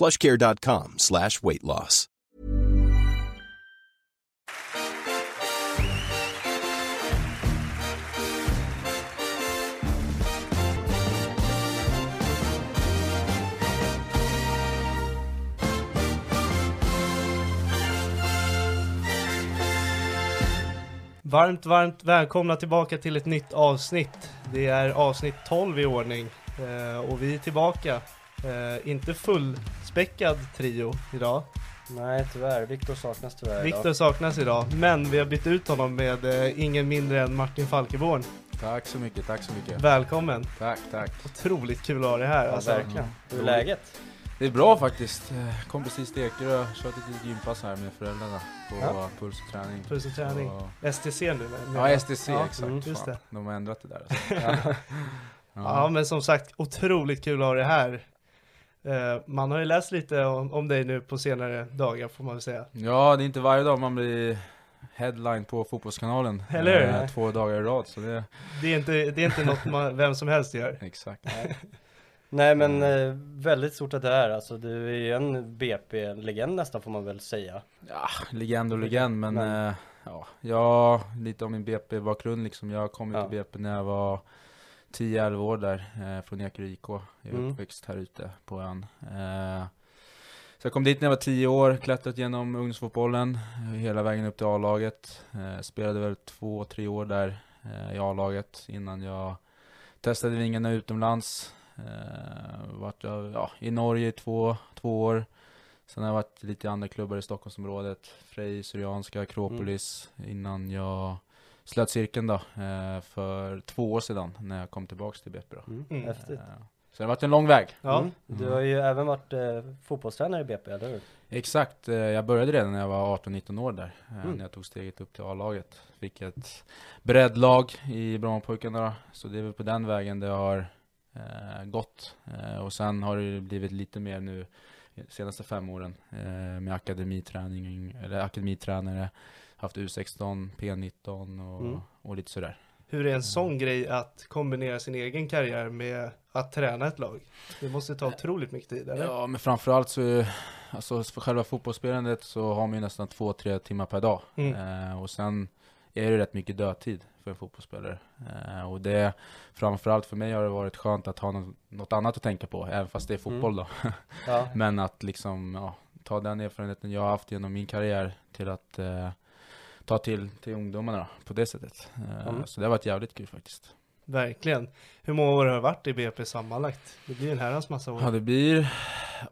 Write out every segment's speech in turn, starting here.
plushcare.com slash weight loss. Varmt, varmt välkomna tillbaka till ett nytt avsnitt. Det är avsnitt 12 i ordning eh, och vi är tillbaka. Eh, inte fullspäckad trio idag. Nej tyvärr, Viktor saknas tyvärr Viktor idag. saknas idag, men vi har bytt ut honom med eh, ingen mindre än Martin Falkeborn. Tack så mycket, tack så mycket. Välkommen! Tack, tack. Otroligt kul att ha dig här. Ja, Alltså. verkligen. Hur är läget? Det är bra faktiskt. Eh, Kom precis till Ekerö, kört ett litet gympass här med föräldrarna på Ja. puls och träning. Puls och träning. Och- STC nu med, Ja, STC Ja, exakt. mm, just Fan, det. De har ändrat det där alltså. Ja. men som sagt, otroligt kul att ha dig här. Eh, man har ju läst lite om, om dig nu på senare dagar får man väl säga. ja, det är inte varje dag man blir headline på Fotbollskanalen. Eller hur? eh, Två dagar i rad, så det Det är inte, det är inte något man, vem som helst gör. exakt. Nej men eh, väldigt stort att du är alltså, du är ju en BP-legend nästan får man väl säga. Ja, legend och legend, men, Men- ja, jag, lite om min BP-bakgrund liksom. Jag kom ju Ja. till BP när jag var 10-11 år där, eh, från Ekerö IK. Jag är Mm. uppväxt här ute på ön. Eh, så jag kom dit när jag var 10 år, klättrat genom ungdomsfotbollen, eh, hela vägen upp till A-laget. Eh, spelade väl två, tre år där eh, i A-laget innan jag testade vingarna utomlands. Eh, vart jag, ja, i Norge i två, två år. Sen har jag varit lite i andra klubbar i Stockholmsområdet. Frej, Syrianska, Akropolis. Innan jag slöt cirkeln då. Eh, för två år sedan när jag kom tillbaks till BP då. Mm. Mm. Häftigt. Eh, så det har varit en lång väg. Ja, Mm. Du har ju även varit eh, fotbollstränare i BP, eller hur? Exakt, eh, jag började redan när jag var 18-19 år där. eh, Mm. När jag tog steget upp till A-laget. Fick ett breddlag i Brommapojkarna då. Så det är väl på den vägen det har gått. Och sen har det blivit lite mer nu de senaste fem åren med akademiträning, eller akademitränare. Haft U16, P19 och, Mm. och lite sådär. hur är en sån grej att kombinera sin egen karriär med att träna ett lag? Det måste ta otroligt mycket tid, eller? Ja, men framförallt så, alltså för själva fotbollsspelandet så har man ju nästan två, tre timmar per dag. Mm. Eh, och sen är det rätt mycket dödtid för en fotbollsspelare. Eh, och det, framförallt för mig har det varit skönt att ha något, något annat att tänka på, även fast det är fotboll då. Ja. Men att liksom, ja, ta den erfarenheten jag har haft genom min karriär till att eh, ta till, till ungdomarna då, på det sättet. Eh, Mm. Så det har varit jävligt kul faktiskt. Verkligen. Hur många år har det varit i BP sammanlagt? Det blir en herrans massa år. Ja det blir,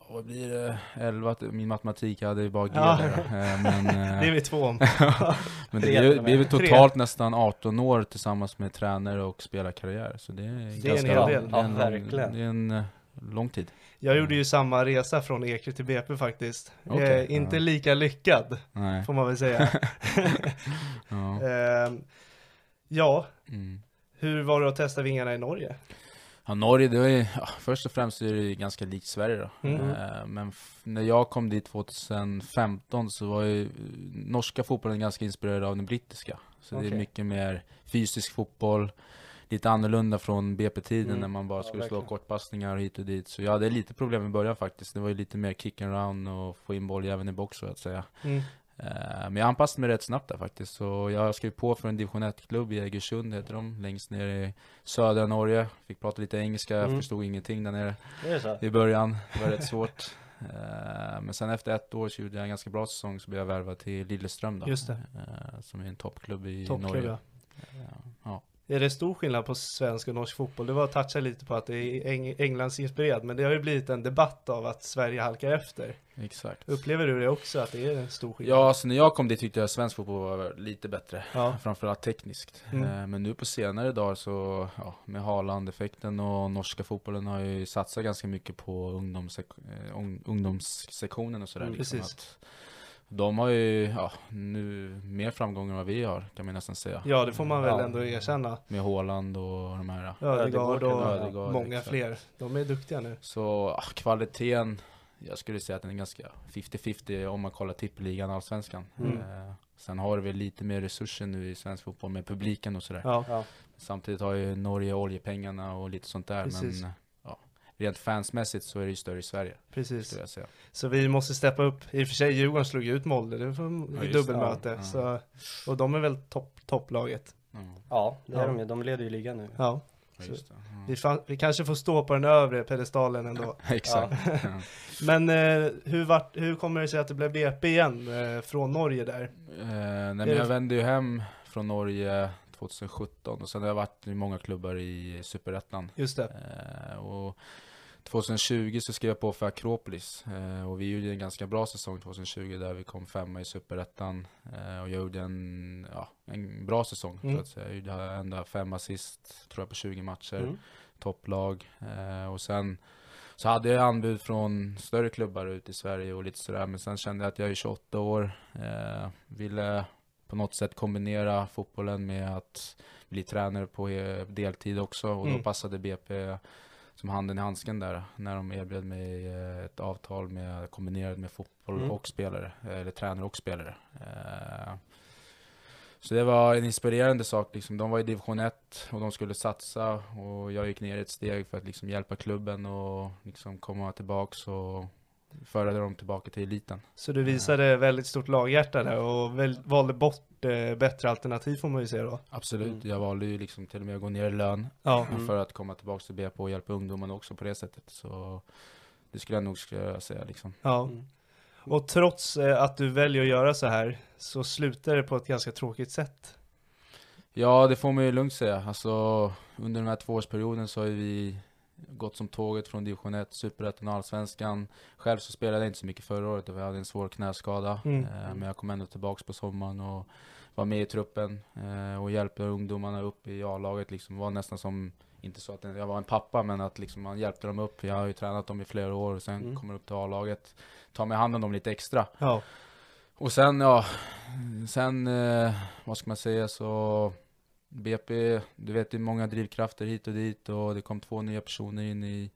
vad blir det, 11, min matematik, jag hade ju bara G Ja. där då. Eh, Men, eh, Det är vi två om. men det Tre med. väl Tre. totalt nästan 18 år tillsammans med tränare och spelarkarriär. Så det är, Det är en hel del. Ja, verkligen. Det är en lång tid. Jag gjorde ju samma resa från Ekerö till BP faktiskt. Okej, eh, inte ja. lika lyckad, Nej. får man väl säga. Ja. eh, ja, Mm. hur var det att testa vingarna i Norge? Ja, Norge, det var ju, ja, först och främst är det ju ganska likt Sverige då. Mm. Eh, men när jag kom dit 2015 så var ju eh, norska fotbollen ganska inspirerad av den brittiska. Så det är mycket mer fysisk fotboll, lite annorlunda från BP-tiden Mm. när man bara Ja, skulle slå verkligen. kortpassningar hit och dit. Så jag hade lite problem i början faktiskt. Det var ju lite mer kick and round och få in bolljäveln i box så att säga. Mm. Eh, Men jag anpassade mig rätt snabbt där faktiskt. Så jag skrev på för en division 1-klubb i Egersund heter de, längst ner i södra Norge. Fick prata lite engelska, Mm. förstod ingenting där nere i början. Det var rätt svårt. Eh, Men sen efter ett år så gjorde jag en ganska bra säsong, så blev jag värvad till Lilleström då. Just det. Eh, Som är en toppklubb i Norge. ja. Ja. Är det stor skillnad på svensk och norsk fotboll? Det var att toucha lite på att det är Eng- Englands inspirerat, men det har ju blivit en debatt av att Sverige halkar efter. Exakt. Upplever du det också, att det är en stor skillnad? Ja, så när jag kom dit tyckte jag svensk fotboll var lite bättre. Ja. Framförallt tekniskt. Mm. Eh, Men nu på senare dagar så, ja, med Haaland-effekten och norska fotbollen har ju satsat ganska mycket på ungdomssek- eh, ung- ungdomssektionen och sådär. Mm, liksom precis. att de har ju, ja, nu mer framgångar än vad vi har, kan man nästan säga. Ja, det får man väl Ja. ändå erkänna. Med Haaland och de här. Ödegaard och Ödegaard, många exakt. fler. De är duktiga nu. Så ah, kvaliteten, jag skulle säga att den är ganska 50-50 om man kollar tippeligan, allsvenskan. Mm. Eh, sen har vi lite mer resurser nu i svensk fotboll med publiken och sådär. Ja, Ja. Samtidigt har ju Norge oljepengarna och lite sånt där. Precis. Men rent fansmässigt så är det ju större i Sverige, precis. jag säga. Så vi måste steppa upp. I och för sig Djurgården slog ut Molde, det var Ja, dubbelmöte. det. Ja. Så, och de är väl topp, topplaget. Mm. ja, det är Ja. de ju. De leder ju ligan nu. Ja. Ja. vi, fan, vi kanske får stå på den övre pedestalen ändå. Exakt. Men eh, hur, vart, hur kommer det sig att det blev BP igen eh, från Norge där? Eh, nej, men det- jag vände ju hem från Norge 2017 och sen har jag varit i många klubbar i Superettan. Just det. Eh, och 2020 så skrev jag på för Akropolis eh, och vi gjorde en ganska bra säsong 2020 där vi kom femma i Superettan eh, och jag gjorde en, ja, en bra säsong Mm. så att säga. Jag gjorde ända fem assist tror jag på 20 matcher, Mm. topplag eh, och sen så hade jag anbud från större klubbar ute i Sverige och lite sådär men sen kände jag att jag är 28 år, eh, ville på något sätt kombinera fotbollen med att bli tränare på deltid också och Mm. då passade BP som handen i handsken där när de erbjöd mig eh, ett avtal med kombinerat med fotboll Mm. och spelare, eller tränare och spelare. Eh, Så det var en inspirerande sak liksom. De var i division 1 och de skulle satsa och jag gick ner ett steg för att liksom hjälpa klubben och liksom komma tillbaks och föra dem tillbaka till eliten. Så du visade väldigt stort laghjärta där och valde bort eh, bättre alternativ får man ju säga då. Absolut, Mm. jag valde ju liksom till och med att gå ner i lön Ja, Mm. för att komma tillbaks till BP och hjälpa ungdomarna också på det sättet. Så det skulle jag nog skulle säga liksom. ja. Mm. Och trots eh, att du väljer att göra så här så slutar det på ett ganska tråkigt sätt. Ja, det får man ju lugnt säga. Alltså, under den här tvåårsperioden så har vi gått som tåget från division 1, superettan och allsvenskan. Själv så spelade jag inte så mycket förra året, jag hade en svår knäskada. Mm. Eh, men jag kom ändå tillbaks på sommaren och var med i truppen eh, och hjälpte ungdomarna upp i A-laget liksom. var nästan som, inte så att jag var en pappa, men att liksom man hjälpte dem upp. Jag har ju tränat dem i flera år och sen Mm. kommer upp till A-laget. Tar mig hand om dem lite extra. Ja, Och sen, ja, sen, eh, vad ska man säga så BP, du vet det är många drivkrafter hit och dit och det kom två nya personer in i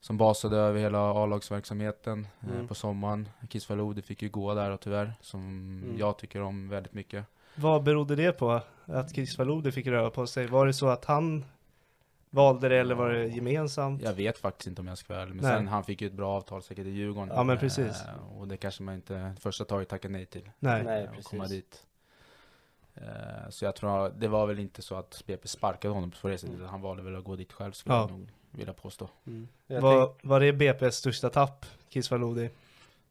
som basade över hela A-lagsverksamheten eh, Mm. på sommaren. Kiss Faludi fick ju gå där och tyvärr, som Mm. jag tycker om väldigt mycket. vad berodde det på? Att Chris Faludi fick röra på sig? Var det så att han valde det eller var det gemensamt? Jag vet faktiskt inte om jag ska vara men Nej. sen han fick ju ett bra avtal säkert i Djurgården. Ja, men precis. Eh, och det kanske man inte första taget tackar nej till. Nej. Nej, eh, komma precis. dit. Eh, Så jag tror, det var väl inte så att BP sparkade honom på det sättet, Mm. han valde väl att gå dit själv skulle Ja. jag nog vilja påstå. Mm. Var, var det BP's största tapp, Chris Faludi?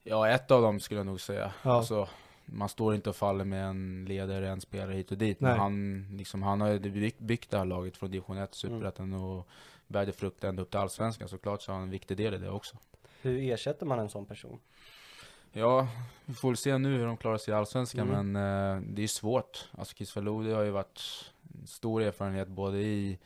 Ja, ett av dem skulle jag nog säga. Ja. Alltså, man står inte och faller med en ledare, en spelare hit och dit. Nej. Men han, liksom, han har byggt, byggt det här laget från division 1, Mm. superettan och bärde frukt ända upp till allsvenskan. Såklart så har han en viktig del i det också. Hur ersätter man en sån person? Ja, vi får väl se nu hur de klarar sig i Allsvenskan, Mm. men eh, det är svårt. Alltså Kiss Faludi har ju varit stor erfarenhet både i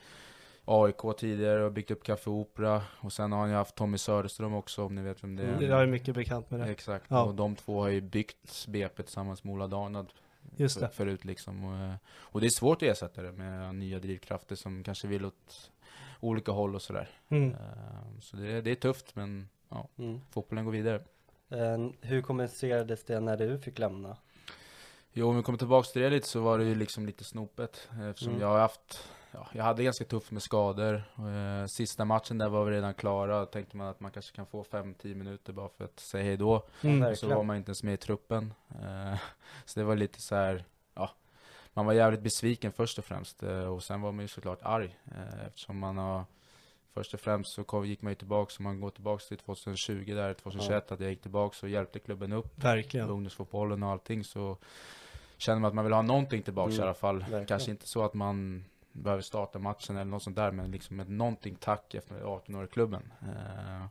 AIK tidigare och byggt upp Café Opera och sen har han ju haft Tommy Söderström också om ni vet vem det är. Mm. Jag är mycket bekant med det. Exakt, Ja. och de två har ju byggt BP tillsammans med Ola Darnad Just det. förut liksom. Och, eh, och det är svårt att ersätta det med nya drivkrafter som kanske vill åt olika håll och sådär. Mm. Eh, så det, det är tufft, men ja, Mm. fotbollen går vidare. Eh, hur kommunicerades det när du fick lämna? Jo, om vi kommer tillbaka till det lite så var det ju liksom lite snopet. Eftersom Mm. jag har haft, ja, jag hade ganska tufft med skador. Eh, sista matchen där var vi redan klara. Då tänkte man att man kanske kan få 5-10 minuter bara för att säga hej då. Mm. Så var man inte ens med i truppen. Eh, så det var lite så här, ja. Man var jävligt besviken först och främst. Och sen var man ju såklart arg. Eftersom man har Först och främst så kom, gick man ju tillbaks, om man går tillbaks till 2020 där, 2021, att jag gick tillbaks och hjälpte klubben upp Verkligen. ungdomsfotbollen och allting så känner man att man vill ha någonting tillbaks Mm, i alla fall. verkligen. Kanske inte så att man behöver starta matchen eller något sånt där, men liksom ett någonting tack efter 18 år i klubben. Eh,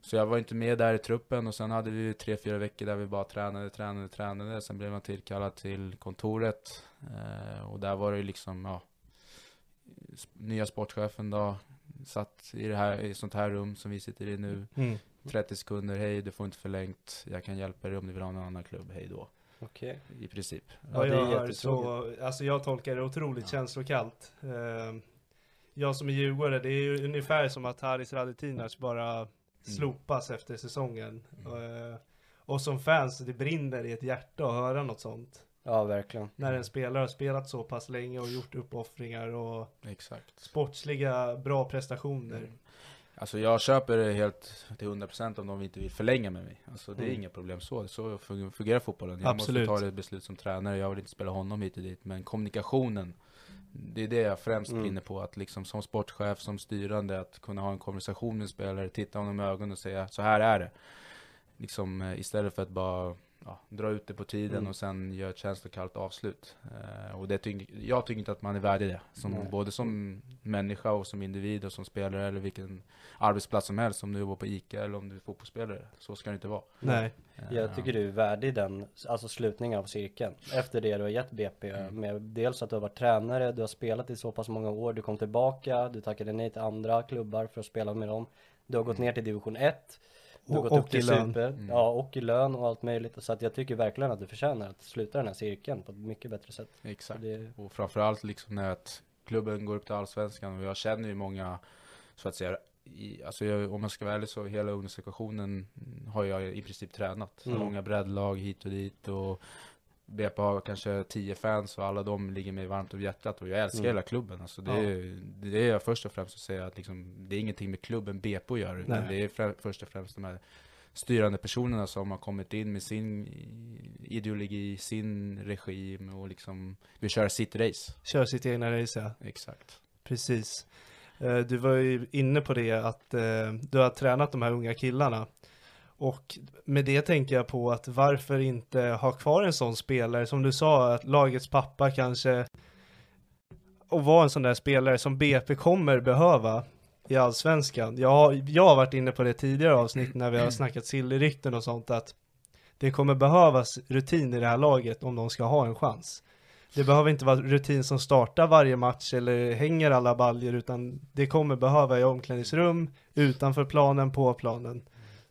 så jag var inte med där i truppen och sen hade vi ju tre, fyra veckor där vi bara tränade, tränade, tränade. Sen blev man tillkallad till kontoret eh, och där var det ju liksom, ja, nya sportchefen då satt i det här, i sånt här rum som vi sitter i nu. Mm. 30 sekunder, hej du får inte förlängt, jag kan hjälpa dig om du vill ha någon annan klubb, hej då. Okej. I princip. Ja, Ja, det är jag, jättetråkigt. så, alltså jag tolkar det otroligt Ja. känslokallt. Eh, jag som är djurgårdare, det är ju ungefär som att Haris Radetinac bara slopas efter säsongen. Eh, och som fans, det brinner i ett hjärta att höra något sånt. Ja, verkligen. När en spelare har spelat så pass länge och gjort uppoffringar och Exakt. sportsliga bra prestationer. Mm. Alltså jag köper det helt till 100% om de inte vill förlänga med mig. Alltså det är Mm. inga problem så. Så fun- fungerar fotbollen. Jag Absolut. måste ta det beslut som tränare. Jag vill inte spela honom hit och dit. Men kommunikationen. Det är det jag främst Mm. brinner på. Att liksom som sportchef, som styrande, att kunna ha en konversation med en spelare, titta honom i ögonen och säga så här är det. Liksom eh, istället för att bara ja, dra ut det på tiden Mm. och sen göra ett känslokallt avslut. Eh, och det tycker, jag tycker inte att man är värdig det. Som, Nej. både som människa och som individ och som spelare eller vilken arbetsplats som helst. Om du jobbar på ICA eller om du är fotbollsspelare. Så ska det inte vara. Nej. Eh, Jag tycker du är värdig den, alltså slutningen av cirkeln. Efter det du har gett BP Mm. med dels att du har varit tränare, du har spelat i så pass många år, du kom tillbaka, du tackade nej till andra klubbar för att spela med dem. Du har gått ner till division 1. Du har Och- gått och upp till super, Mm. ja och i lön och allt möjligt. Så att jag tycker verkligen att du förtjänar att sluta den här cirkeln på ett mycket bättre sätt. Exakt. det, Och framförallt liksom när att klubben går upp till Allsvenskan och jag känner ju många, så att säga, i, alltså jag, om jag ska vara ärlig så hela ungdomssituationen har jag i princip tränat. Mm. Många breddlag hit och dit och BP har kanske 10 fans och alla de ligger mig varmt om hjärtat och jag älskar Mm. hela klubben. Alltså det, Ja. är, det är jag först och främst att säga att liksom, det är ingenting med klubben BP göra utan Nej. det är frä, först och främst de här styrande personerna som har kommit in med sin ideologi, sin regim och liksom vill köra sitt race. Kör sitt egna race ja. Exakt. Precis. Eh, Du var ju inne på det att eh, du har tränat de här unga killarna. Och med det tänker jag på att varför inte ha kvar en sån spelare som du sa att lagets pappa kanske och vara en sån där spelare som BP kommer behöva i allsvenskan. Jag har, jag har varit inne på det tidigare avsnitt när vi har snackat sillrykten och sånt att det kommer behövas rutin i det här laget om de ska ha en chans. Det behöver inte vara rutin som startar varje match eller hänger alla baljer utan det kommer behöva i omklädningsrum, utanför planen, på planen.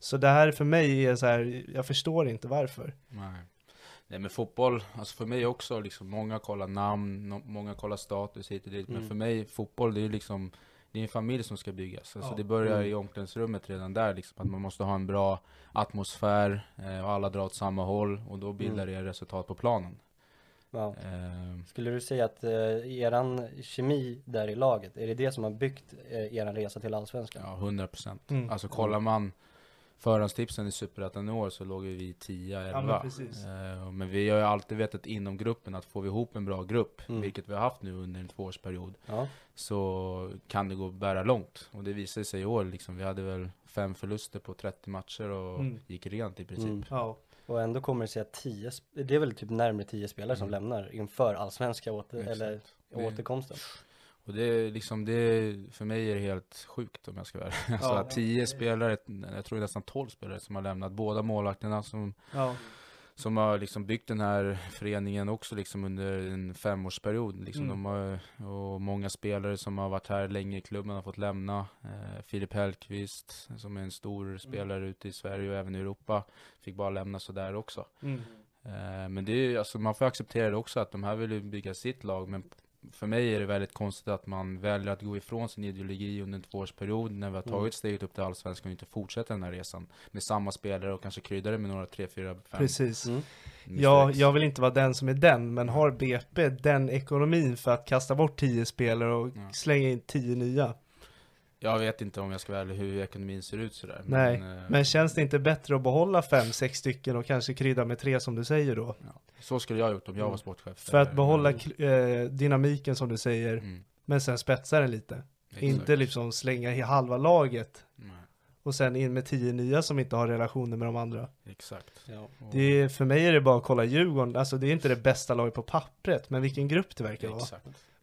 Så det här för mig är så här, jag förstår inte varför. Nej. Nej men fotboll, alltså för mig också liksom, många kollar namn, no- många kollar status hit och dit. Mm. Men för mig, fotboll det är liksom, det är en familj som ska byggas. Alltså Ja. det börjar Mm. i omklädningsrummet redan där liksom, att man måste ha en bra atmosfär, eh, och alla drar åt samma håll och då bildar Mm. det resultat på planen. ja. Eh, Skulle du säga att eh, eran kemi där i laget, är det det som har byggt eh, eran resa till Allsvenskan? ja, 100 procent. Mm. Alltså kollar man förhandstipsen i Superettan i år så låg vi 10-11. Ja, men. Eh, men vi har ju alltid vetat inom gruppen att får vi ihop en bra grupp, Mm. vilket vi har haft nu under en tvåårsperiod, Ja. så kan det gå att bära långt. Och det visade sig i år liksom. Vi hade väl fem förluster på 30 matcher och Mm. gick rent i princip. Mm. Ja, Och ändå kommer det sig att tio, sp- det är väl typ närmare tio spelare som Mm. lämnar inför allsvenska åter, Exakt. eller Det- återkomsten. Och det är liksom, det är, för mig är det helt sjukt om jag ska vara ärlig. Alltså Ja. att 10 spelare, jag tror nästan 12 spelare som har lämnat. Båda målvakterna som, ja, som har liksom byggt den här föreningen också liksom under en femårsperiod. Liksom Mm. de har, och många spelare som har varit här länge i klubben har fått lämna. Eh, Filip Hellqvist som är en stor spelare ute i Sverige och även i Europa fick bara lämna sådär också. mm. Eh, men det är alltså man får acceptera det också att de här vill bygga sitt lag men för mig är det väldigt konstigt att man väljer att gå ifrån sin ideologi under en tvåårsperiod när vi har Mm. tagit steget upp till Allsvenskan och inte fortsätter den här resan med samma spelare och kanske krydda det med några tre, fyra, fem Precis. Mm. Ja, jag vill inte vara den som är den, men har BP den ekonomin för att kasta bort 10 spelare och Ja. slänga in 10 nya? Jag vet inte om jag ska vara ärlig hur ekonomin ser ut sådär. Nej, eh, Men känns det inte bättre att behålla 5-6 stycken och kanske krydda med tre som du säger då? ja. Så skulle jag ha gjort om jag Mm. var sportchef. För att Eh, behålla men- eh, dynamiken som du säger, Mm, men sen spetsa den lite. exakt. Inte liksom slänga i halva laget Nej, och sen in med 10 nya som inte har relationer med de andra. exakt. Ja. Och- Det är, för mig är det bara att kolla Djurgården, alltså det är inte det bästa laget på pappret, men vilken grupp det verkar vara.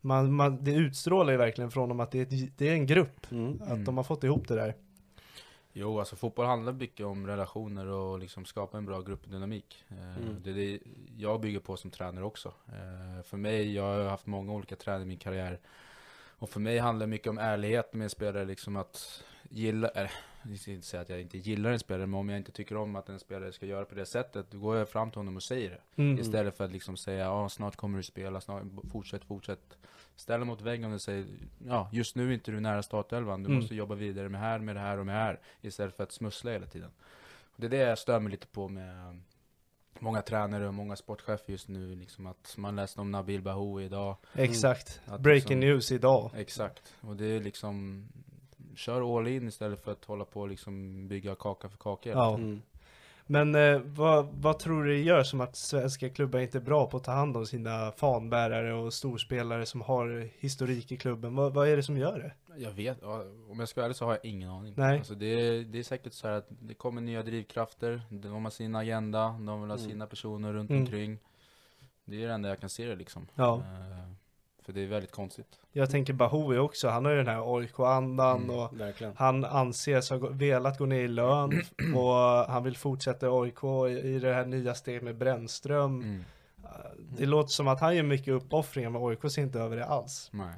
Man, man, det utstrålar ju verkligen från dem att det är, ett, det är en grupp, Mm. att Mm. de har fått ihop det där. Jo, alltså fotboll handlar mycket om relationer och liksom skapa en bra gruppdynamik. Eh, Mm. Det är det jag bygger på som tränare också. Eh, För mig, jag har haft många olika tränare i min karriär. Och för mig handlar det mycket om ärlighet med spelare, liksom att gilla, äh, jag ska inte säga att jag inte gillar en spelare, men om jag inte tycker om att en spelare ska göra på det sättet, då går jag fram till honom och säger det. Mm. Istället för att liksom säga, ja snart kommer du spela, snart, fortsätt, fortsätt. Ställ mot väggen och säg, ja just nu är inte du nära startelvan, du Mm. måste jobba vidare med här, med det här och med det här. Istället för att smussla hela tiden. Och det är det jag stör mig lite på med många tränare och många sportchefer just nu, liksom att man läste om Nabil Bahoui idag. Exakt. Att Breaking liksom- news idag. Exakt. Och det är liksom, kör all in istället för att hålla på och liksom bygga kaka för kaka. Ja. Mm. Men eh, vad, vad tror du det gör som att svenska klubbar inte är bra på att ta hand om sina fanbärare och storspelare som har historik i klubben? Vad, vad är det som gör det? Jag vet, om jag ska vara ärlig så har jag ingen aning. Nej. Alltså det, är, det är säkert så här att det kommer nya drivkrafter, de har sin agenda, de vill ha Mm. sina personer runt Mm. omkring. Det är det enda jag kan se det liksom. Ja. För det är väldigt konstigt. Jag tänker Bahoui också, han har ju den här OIK-andan Mm. och Verkligen. han anses ha velat gå ner i lön och han vill fortsätta i OIK i det här nya steget med Brännström. Mm. Det låter som att han gör mycket uppoffringar men OIK ser inte över det alls. Nej.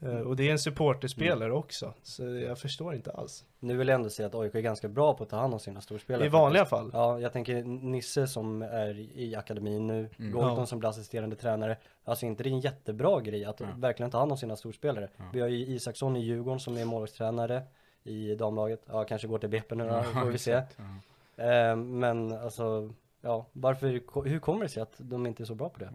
Eh, Och det är en supporterspelare också, så jag förstår inte alls. Nu vill jag ändå säga att AIK är ganska bra på att ta hand om sina storspelare. I vanliga fall. Ja, jag tänker Nisse som är i akademin nu, Mm. Goldon Ja. som blir assisterande tränare. Alltså inte det är en jättebra grej att Ja. verkligen ta hand om sina storspelare. Ja. Vi har ju Isaksson i Djurgården som är målvaktstränare i damlaget. Ja, kanske går till BP nu då, får vi se. Eh, men alltså, ja, varför, hur kommer det sig att de inte är så bra på det?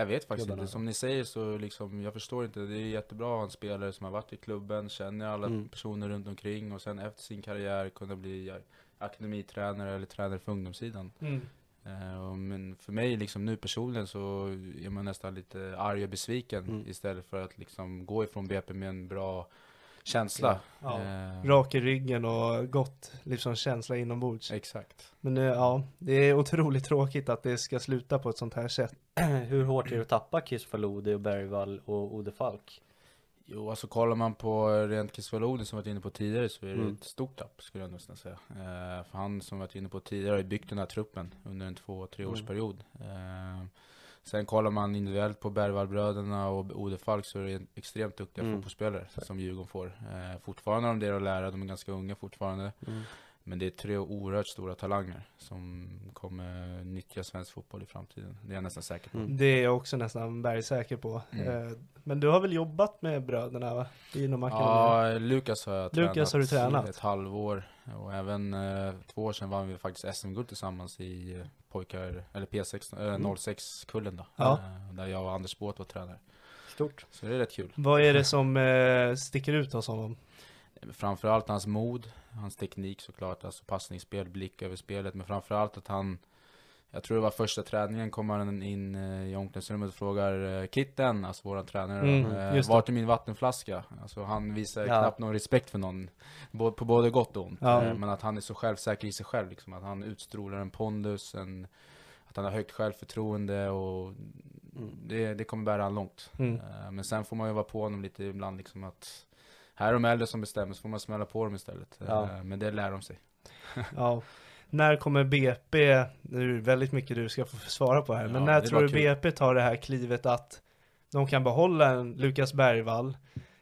Jag vet faktiskt Klubbarna. inte, som ni säger så liksom, jag förstår inte, det är jättebra att ha en spelare som har varit i klubben, känner alla Mm. personer runt omkring och sen efter sin karriär kunna bli akademitränare eller tränare för ungdomssidan. Mm. Eh, Men för mig liksom nu personligen så är man nästan lite arg och besviken Mm. istället för att liksom gå ifrån BP med en bra känsla. Ja. Eh, Rak i ryggen och gott liksom känsla inombords. Exakt. Men eh, ja, det är otroligt tråkigt att det ska sluta på ett sånt här sätt. hur hårt är det att tappa Kiss Faludi och Bergvall och Ode Falk? Jo, alltså kollar man på rent Kisvalodi som vi varit inne på tidigare så är det Mm. ett stort tapp skulle jag nästan säga. Eh, för han som varit inne på tidigare har ju byggt den här truppen under en två, tre Mm. årsperiod. Eh, sen kollar man individuellt på Bergvallbröderna och Ode Falk så är det extremt duktiga Mm. fotbollsspelare som Djurgården får. Eh, fortfarande har de det att lära, de är ganska unga fortfarande. Men det är tre oerhört stora talanger som kommer nyttja svensk fotboll i framtiden. Det är jag nästan säker på. Mm. Det är jag också nästan bergsäker på. Mm. Eh, Men du har väl jobbat med bröderna va? Inom akademin? Ja, Lukas har jag Lukas har du tränat? ett halvår. Och även eh, två år sedan vann vi faktiskt SM-guld tillsammans i eh, pojkar, eller P6, eh, Mm. 06-kullen då. Ja. Eh, där jag och Anders Båt var tränare. Stort. Så det är rätt kul. Vad är det som eh, sticker ut hos honom? Framförallt hans mod, hans teknik såklart, alltså passningsspel, blick över spelet. Men framförallt att han, jag tror det var första träningen, kommer han in eh, i omklädningsrummet och frågar eh, Kitten, alltså våran tränare, Mm, eh, vart är min vattenflaska? Alltså han visar Ja. knappt någon respekt för någon, på både gott och ont. Ja. Eh, Men att han är så självsäker i sig själv, liksom, att han utstrålar en pondus, en, att han har högt självförtroende och det, det kommer bära han långt. Mm. Men sen får man ju vara på honom lite ibland liksom att här är de äldre som bestämmer, så får man smälla på dem istället. Ja. Men det lär de sig. Ja. När kommer BP, nu är det väldigt mycket du ska få svara på här, men Ja, när tror du kul. BP tar det här klivet att de kan behålla en Lukas Bergvall?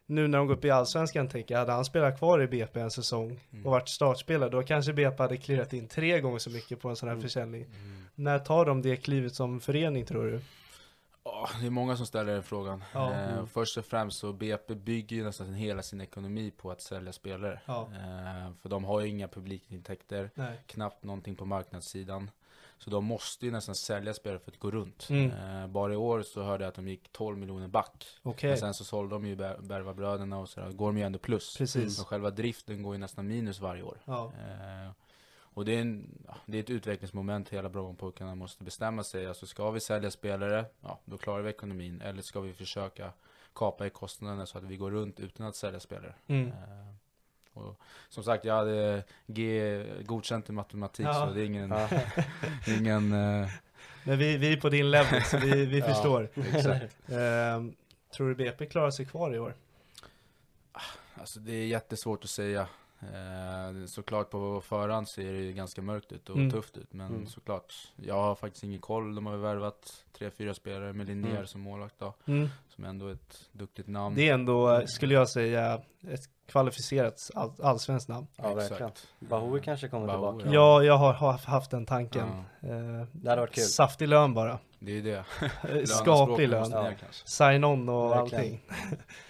Nu när de går upp i Allsvenskan tänker jag, hade han spelat kvar i BP en säsong Mm. och varit startspelare, då kanske BP hade klirrat in tre gånger så mycket på en sån här Mm. försäljning. När tar de det klivet som förening tror du? Ja, det är många som ställer den frågan. Ja. Eh, Mm. först och främst så BP bygger ju nästan hela sin ekonomi på att sälja spelare. Ja. Eh, för de har ju inga publikintäkter, Nej. knappt någonting på marknadssidan. Så de måste ju nästan sälja spelare för att gå runt. Mm. Eh, bara i år så hörde jag att de gick 12 miljoner back. Okej. Men sen så sålde de ju Ber- Bervabröderna och sådär, går de ju ändå plus. Precis. Så själva driften går ju nästan minus varje år. Ja. Och det är, en, ja, det är ett utvecklingsmoment hela Brommapojkarna måste bestämma sig. Alltså ska vi sälja spelare, ja då klarar vi ekonomin. Eller ska vi försöka kapa i kostnaderna så att vi går runt utan att sälja spelare. Mm. Eh, och som sagt, jag hade G godkänt i matematik Ja. så det är ingen, Ja. ingen eh, Men vi, vi är på din level, så vi, vi förstår. Ehm, tror du BP klarar sig kvar i år? Alltså det är jättesvårt att säga. Eh, såklart på förhand ser det ju ganska mörkt ut och Mm. tufft ut. Men Mm. såklart, jag har faktiskt ingen koll. De har ju värvat tre, fyra spelare med Linnér Mm. som målvakt då. Mm. Som ändå är ett duktigt namn. Det är ändå, skulle jag säga, ett kvalificerat all, allsvenskt namn. Ja, verkligen. Bahoui kanske kommer Bahoui, tillbaka. Ja, jag har, haft den tanken. Ja, Eh, Det hade varit kul. Saftig lön bara. det är det. Eh, Skaplig lön. Ja. Sign-on och Verkligen. allting.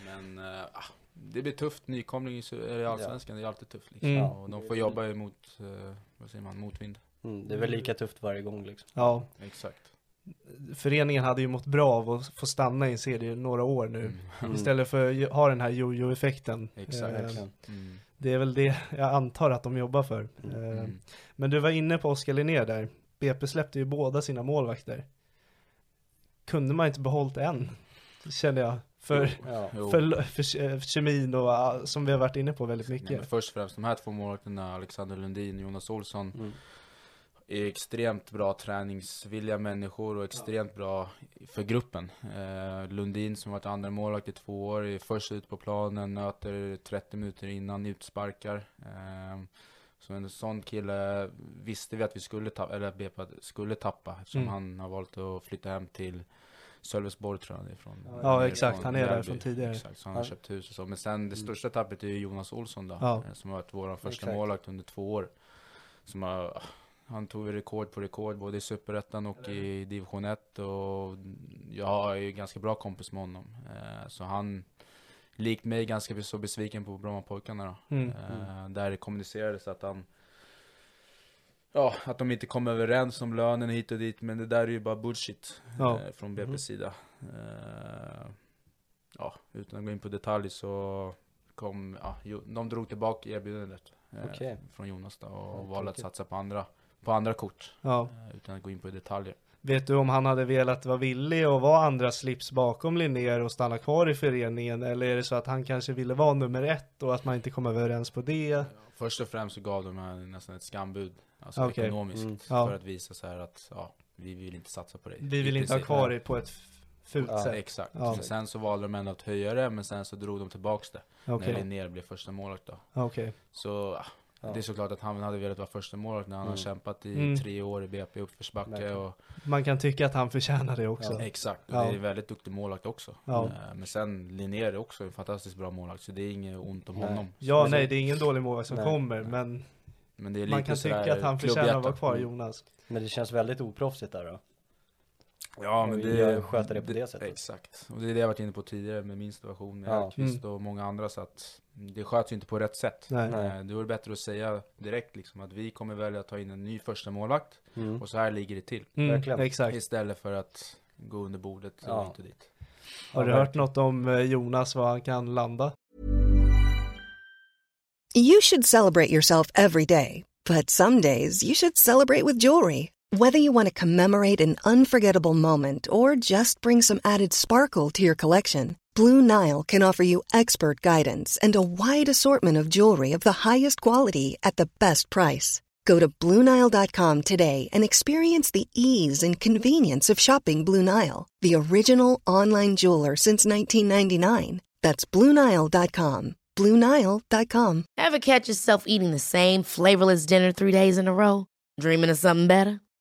Men eh, ah, det blir tufft. Nykomling i, Allsvenskan, det är alltid tufft liksom. Mm. Och de får jobba emot, eh, vad säger man, motvind. Mm, det är väl lika tufft varje gång liksom. Ja, Exakt. föreningen hade ju mått bra av att få stanna i en serie några år nu. Mm. Mm. Istället för att ha den här jojo-effekten. Exakt. Eh. Mm. det är väl det jag antar att de jobbar för. Mm. Eh, Mm. Men du var inne på Oskar Linnér där. BP släppte ju båda sina målvakter. Kunde man inte behållit en? Känner jag. För, Ja. För, för, eh, kemin och ah, som vi har varit inne på väldigt Nej, men mycket. först och främst, de här två målvakterna, Alexander Lundin och Jonas Olsson, Mm. är extremt bra träningsvilliga människor och extremt bra för gruppen. Eh, Lundin som varit andra målvakt i två år, är först ut på planen, möter 30 minuter innan utsparkar. Eh, så en sån kille visste vi att vi skulle tappa, eller att BP skulle tappa eftersom Mm. han har valt att flytta hem till Sölvesborg tror jag det är från. Ja, nere exakt. från Han är där Mjällby. från tidigare. Exakt, så han har Ja. köpt hus och så. Men sen det största tappet är ju Jonas Olsson då, Ja. eh, som har varit vår första Exakt. målvakt under två år. Som har, han tog rekord på rekord både i Superettan och i division 1 och jag är ju ganska bra kompis med honom. Eh, Så han, likt mig, ganska så besviken på Brommapojkarna då. Mm. Eh, Där det kommunicerades att han Ja, att de inte kom överens om lönen hit och dit, men det där är ju bara bullshit Ja. eh, från BP's Mhm. sida. Eh, ja, utan att gå in på detalj så kom, ja, jo, de drog tillbaka erbjudandet eh, Okej. från Jonas då, och valde att satsa på andra, på andra kort, Ja. eh, utan att gå in på detaljer. Vet du om han hade velat vara villig att vara andra slips bakom Linnér och stanna kvar i föreningen? Eller är det så att han kanske ville vara nummer ett och att man inte kom överens på det? Först och främst så gav de här nästan ett skambud, alltså Okej. ekonomiskt, Mm. Ja. för att visa så här att ja, vi vill inte satsa på dig. Vi vill inte ha kvar dig på ett fult Ja, sätt. Exakt. Ja. Så sen så valde de ändå att höja det, men sen så drog de tillbaks det. Okej, När Linnér blev första målvakt då. okej. Så ah, Ja. det är såklart att han hade velat vara första målvakt när han Mm. har kämpat i Mm. tre år i BP uppförsbacke Verkligen. och Man kan tycka att han förtjänar det också. Ja. Exakt, och Ja. det är en väldigt duktig målvakt också. Ja. Eh, Men sen Linnér är också en fantastiskt bra målvakt, så det är inget ont om Nej. honom. Ja, Så- nej, det är ingen dålig målvakt som Nej. kommer, men Men det är man kan tycka att han förtjänar att vara kvar, Mm. Jonas. Men det känns väldigt oproffsigt där då. Ja, men det... sköter det på det sättet. Exakt. Och det är det jag varit inne på tidigare med min situation med Ja. Almqvist och många andra, så att det sköts ju inte på rätt sätt. Nej. Nej. Eh, Det vore bättre att säga direkt liksom att vi kommer välja att ta in en ny första målvakt Mm. och så här ligger det till. Mm, Verkligen. exakt. Istället för att gå under bordet och Ja. och dit. Har du hört något om eh, Jonas, var han kan landa? You should celebrate yourself every day, but some days you should celebrate with jewelry. Whether you want to commemorate an unforgettable moment or just bring some added sparkle to your collection, Blue Nile can offer you expert guidance and a wide assortment of jewelry of the highest quality at the best price. Go to BlueNile.com today and experience the ease and convenience of shopping Blue Nile, the original online jeweler since 1999. That's BlueNile.com. BlueNile.com. Ever catch yourself eating the same flavorless dinner three days in a row? Dreaming of something better?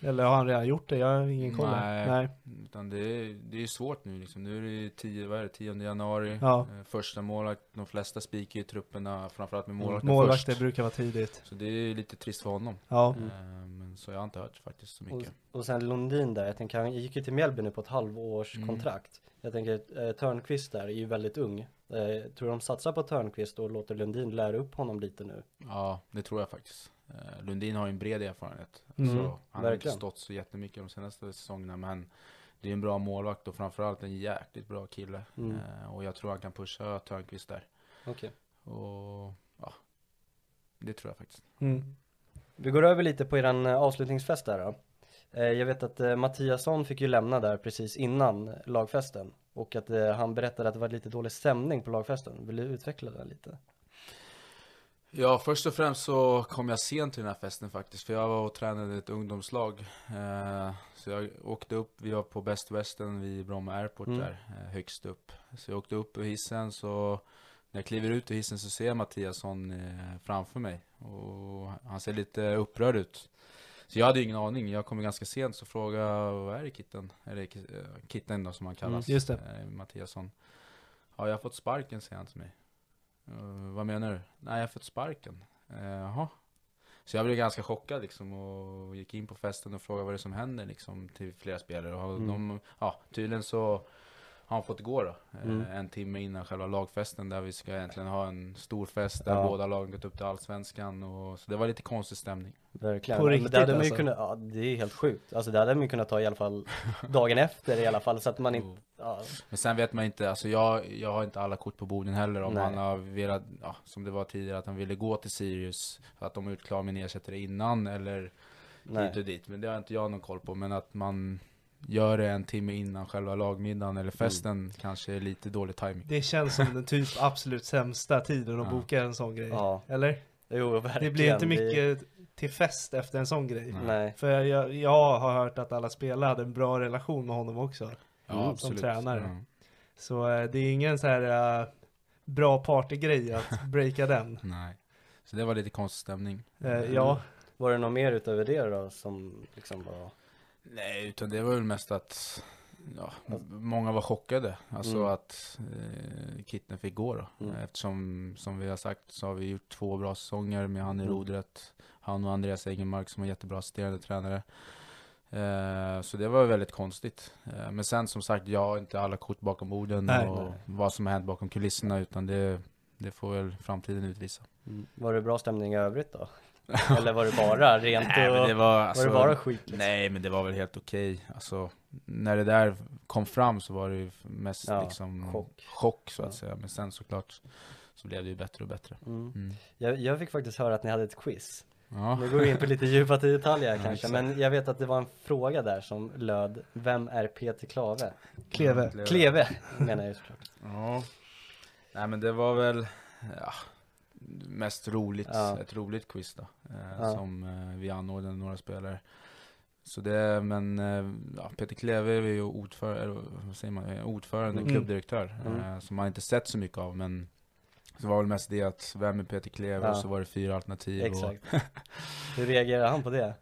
Eller har han redan gjort det? Jag har ingen koll. Nej. Nej. Utan det är, det är svårt nu liksom. Nu är det ju 10, vad är det, 10 januari. Ja. Eh, Första målvakt, de flesta spikar ju trupperna, framförallt med målvakten Målvakter först. brukar vara tidigt. Så det är lite trist för honom. Ja. Mm. Men så jag har inte hört faktiskt så Och, mycket. och sen Lundin där, jag tänker han gick ju till Mjällby nu på ett halvårs Mm. kontrakt. Jag tänker eh, Törnqvist där är ju väldigt ung. Eh, tror de satsar på Törnqvist och låter Lundin lära upp honom lite nu? Ja, det tror jag faktiskt. Eh, Lundin har ju en bred erfarenhet. Mm. Så han har inte stått så jättemycket de senaste säsongerna. Men det är en bra målvakt och framförallt en jäkligt bra kille. Mm. Eh, Och jag tror han kan pusha Törnqvist där. Okej. Och ja, det tror jag faktiskt. Mm. Vi går över lite på eran eh, avslutningsfest där då. Jag vet att Mattiasson fick ju lämna där precis innan lagfesten. Och att han berättade att det var lite dålig stämning på lagfesten. Vill du utveckla det lite? Ja, först och främst så kom jag sent till den här festen faktiskt. För jag var och tränade ett ungdomslag. Eh, så jag åkte upp, vi var på Best Western vid Bromma Airport Mm. där, eh, högst upp. Så jag åkte upp ur hissen, så när jag kliver ut ur hissen så ser jag Mattiasson eh, framför mig. Och han ser lite upprörd ut. Så jag hade ju ingen aning, jag kom ganska sent så frågade vad är det Kitten? Eller Ki- Kitten då som han kallas. Mm, just det. Mattiasson. Ja, jag har fått sparken säger han till mig. "Eh, vad menar du? Nej, jag har fått sparken. Eh, Jaha. Så jag blev ganska chockad liksom och gick in på festen och frågade vad det är som händer liksom till flera spelare. Och Mm. de, ja, tydligen så har han fått gå då. eh, Mm. En timme innan själva lagfesten där vi ska egentligen ha en stor fest där Ja. båda lagen gått upp till Allsvenskan. Och, så det var lite konstig stämning. Verkligen. På riktigt det hade ju alltså? kunnat, ja det är helt sjukt. Alltså det hade man ju kunnat ta i alla fall dagen efter i alla fall så att man inte, ja, Men sen vet man inte, alltså jag, jag har inte alla kort på borden heller om Nej. han har velat, ja, som det var tidigare, att han ville gå till Sirius för att de med en ersättare innan eller nej. hit och dit. Men det har inte jag någon koll på. Men att man gör det en timme innan själva lagmiddagen eller festen kanske är lite dålig timing. Det känns som den typ absolut sämsta tiden att Ja. boka en sån grej. Ja. Eller? Jo, verkligen. Det blir inte Det- mycket till fest efter en sån grej. Nej. För jag, jag har hört att alla spelare hade en bra relation med honom också. Ja, Mm, som tränare. Ja. Så eh, det är ingen så här eh, bra partygrej att breaka den. Nej. Så det var lite konstig stämning. Eh, ja, Var det något mer utöver det då som liksom var, Nej, utan det var väl mest att ja, många var chockade. Alltså Mm. att eh, Kitten fick gå då. Mm. Eftersom, som vi har sagt, så har vi gjort två bra säsonger med han i Mm. rodret. Han och Andreas Egenmark som är jättebra assisterande tränare. Eh, så det var väldigt konstigt. Eh, men sen som sagt, jag har inte alla kort bakom orden Nej, och nej. vad som har hänt bakom kulisserna. Utan det, det får väl framtiden utvisa. var det bra stämning i övrigt då? Eller var det bara rent Nej, men och, det var, var alltså, det bara skit liksom? Nej, men det var väl helt okej. Alltså, när det där kom fram så var det ju mest Ja, liksom chock. chock så att Ja. säga. Men sen såklart så blev det ju bättre och bättre. Mm. Mm. Jag, jag fick faktiskt höra att ni hade ett quiz. Ja. Nu går vi in på lite djupare detaljer Ja, kanske, exakt. men jag vet att det var en fråga där som löd Vem är Peter Klave? Kleve. Kleve menar jag såklart. Ja. Nej men det var väl ja, mest roligt, Ja. ett roligt quiz då. Eh, Ja. Som eh, vi anordnade några spelare. Så det, men eh, ja, Peter Kleve är ju ordförande, vad säger man, ordförande, Mm. klubbdirektör. Mm. Eh, som man inte sett så mycket av men så var väl mest det att vem är Peter Kleve Ja. och så var det fyra alternativ. Och Exakt. Hur reagerar han på det?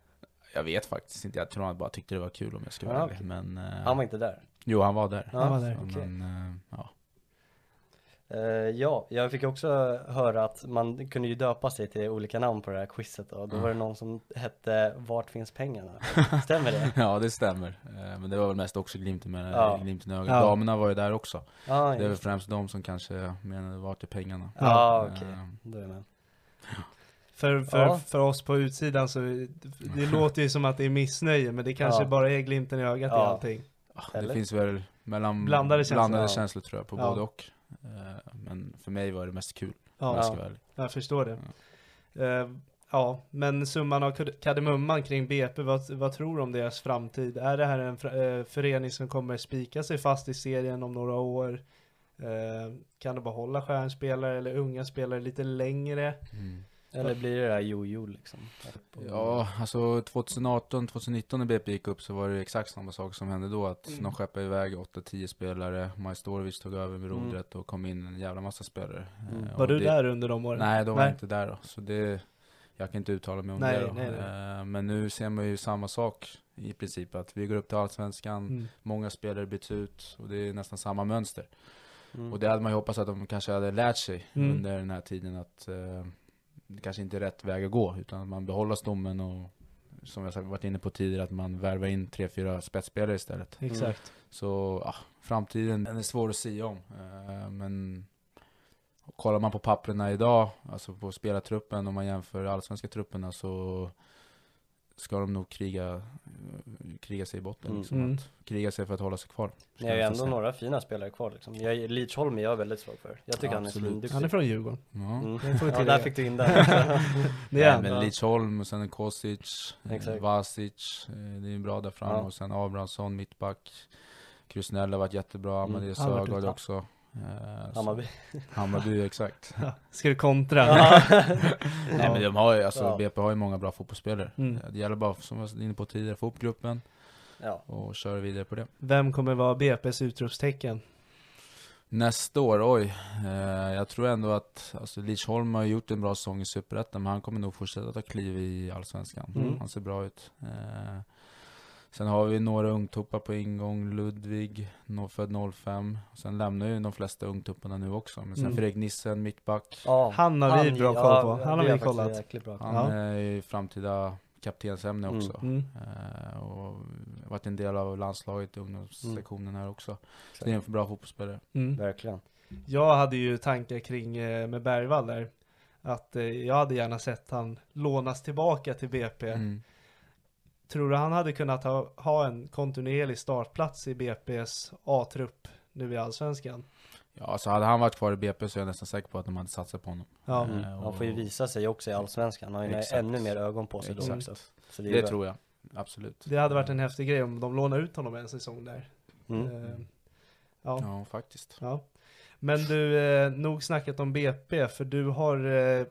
jag vet faktiskt inte, jag tror han bara tyckte det var kul om jag ska Ja, vara ärlig. okej. Men, eh, Han var inte där? Jo han var där. Ja, Han var där. Så, okej. Men, eh, ja. Eh, ja, jag fick också höra att man kunde ju döpa sig till olika namn på det här quizet och då var det någon som hette Vart finns pengarna? Stämmer det? ja det stämmer. Eh, Men det var väl mest också glimten med Ja. glimten i ögat. Ja. Damerna var ju där också. Ja, Det är väl främst de som kanske menade vart är pengarna. Ja, okej. Eh, Då är jag med. För, för, Ja. för oss på utsidan så det låter ju som att det är missnöje men det kanske Ja. bara är glimten i ögat i Ja. allting. Det Eller? finns väl mellan Blandade känslor, blandade ja. känslor tror jag på Ja. både och. Eh, Men för mig var det mest kul. Ja, jag Ja. jag förstår det. Eh, ja, men summan av kardemumman kring BP, vad, vad tror du om deras framtid? Är det här en eh, förening som kommer spika sig fast i serien om några år? Kan de behålla stjärnspelare eller unga spelare lite längre? Mm. Eller blir det där jojo liksom? Ja, alltså 2018, 2019 när BP gick upp så var det exakt samma sak som hände då. Att Mm. de skeppade iväg 8-10 spelare. Majstorovic tog över med Mm. rodret och kom in en jävla massa spelare. Mm. Eh, Var du det- där under de åren? Nej, då var Nej. jag inte där då. Så det, jag kan inte uttala mig om Nej, det då. nej, nej. Eh, Men nu ser man ju samma sak i princip. Att vi går upp till Allsvenskan, Mm. många spelare byts ut och det är nästan samma mönster. Mm. Och det hade man ju hoppats att de kanske hade lärt sig Mm. under den här tiden att eh, kanske inte är rätt väg att gå, utan att man behåller stommen och som jag varit inne på tidigare, att man värvar in tre, fyra spetsspelare istället. Exakt. Så ja, framtiden den är svår att säga om. Eh, men kollar man på papperna idag, alltså på spelartruppen, om man jämför allsvenska trupperna så ska de nog kriga, kriga sig i botten. Mm. Liksom, Mm. att kriga sig för att hålla sig kvar. Ni har ju ändå några fina spelare kvar liksom. Jag, Lidsholm är jag väldigt svag för. Jag tycker Ja, han är svinduktig. Han är från Djurgården. Ja. Mm. Ja, där fick du in den. Det är Nej, men Ja. Lidsholm och sen Kosic, eh, Exakt. Vasic, eh, det är bra där fram Ja. och sen Abrahamsson, mittback. Krusnell har varit jättebra, Mm. Amadeus varit Sögaard också. Eh, Hammarby. Hammarby, exakt. Ja. Ska du kontra? Ja. Nej men de har ju, alltså Ja. BP har ju många bra fotbollsspelare. Mm. Det gäller bara, som jag var inne på tidigare, få upp gruppen ja. och köra vidare på det. Vem kommer vara BP's utropstecken? Nästa år, oj. Eh, jag tror ändå att, alltså Lidsholm har gjort en bra säsong i Superettan, men han kommer nog fortsätta ta kliv i Allsvenskan. Mm. Han ser bra ut. Eh, sen har vi några ungtuppar på ingång, Ludvig, född 05. Sen lämnar ju de flesta ungtupparna nu också. Men sen Mm. Fredrik Nissen, mittback. Ja. Han har vi bra koll på. Han har vi kollat. bra. Han Ja. är ju framtida kaptensämne Mm. också. Mm. Eh, och varit en del av landslaget i ungdomssektionen här också. Så det är en bra fotbollsspelare. Mm. Verkligen. Jag hade ju tankar kring eh, med Bergvall där. Att eh, jag hade gärna sett han lånas tillbaka till BP. Mm. Tror du han hade kunnat ha, ha en kontinuerlig startplats i BP's A-trupp nu i Allsvenskan? Ja, alltså hade han varit kvar i BP så är jag nästan säker på att de hade satsat på honom. Ja, Mm. Mm. Han får ju visa sig också i Allsvenskan. Han har ju ännu mer ögon på sig då Exakt. också. Så Det bra. tror jag. Absolut. det hade varit en häftig grej om de lånar ut honom en säsong där. Mm. Eh, ja. Ja, faktiskt. Ja. Men du, eh, nog snackat om BP, för du har eh,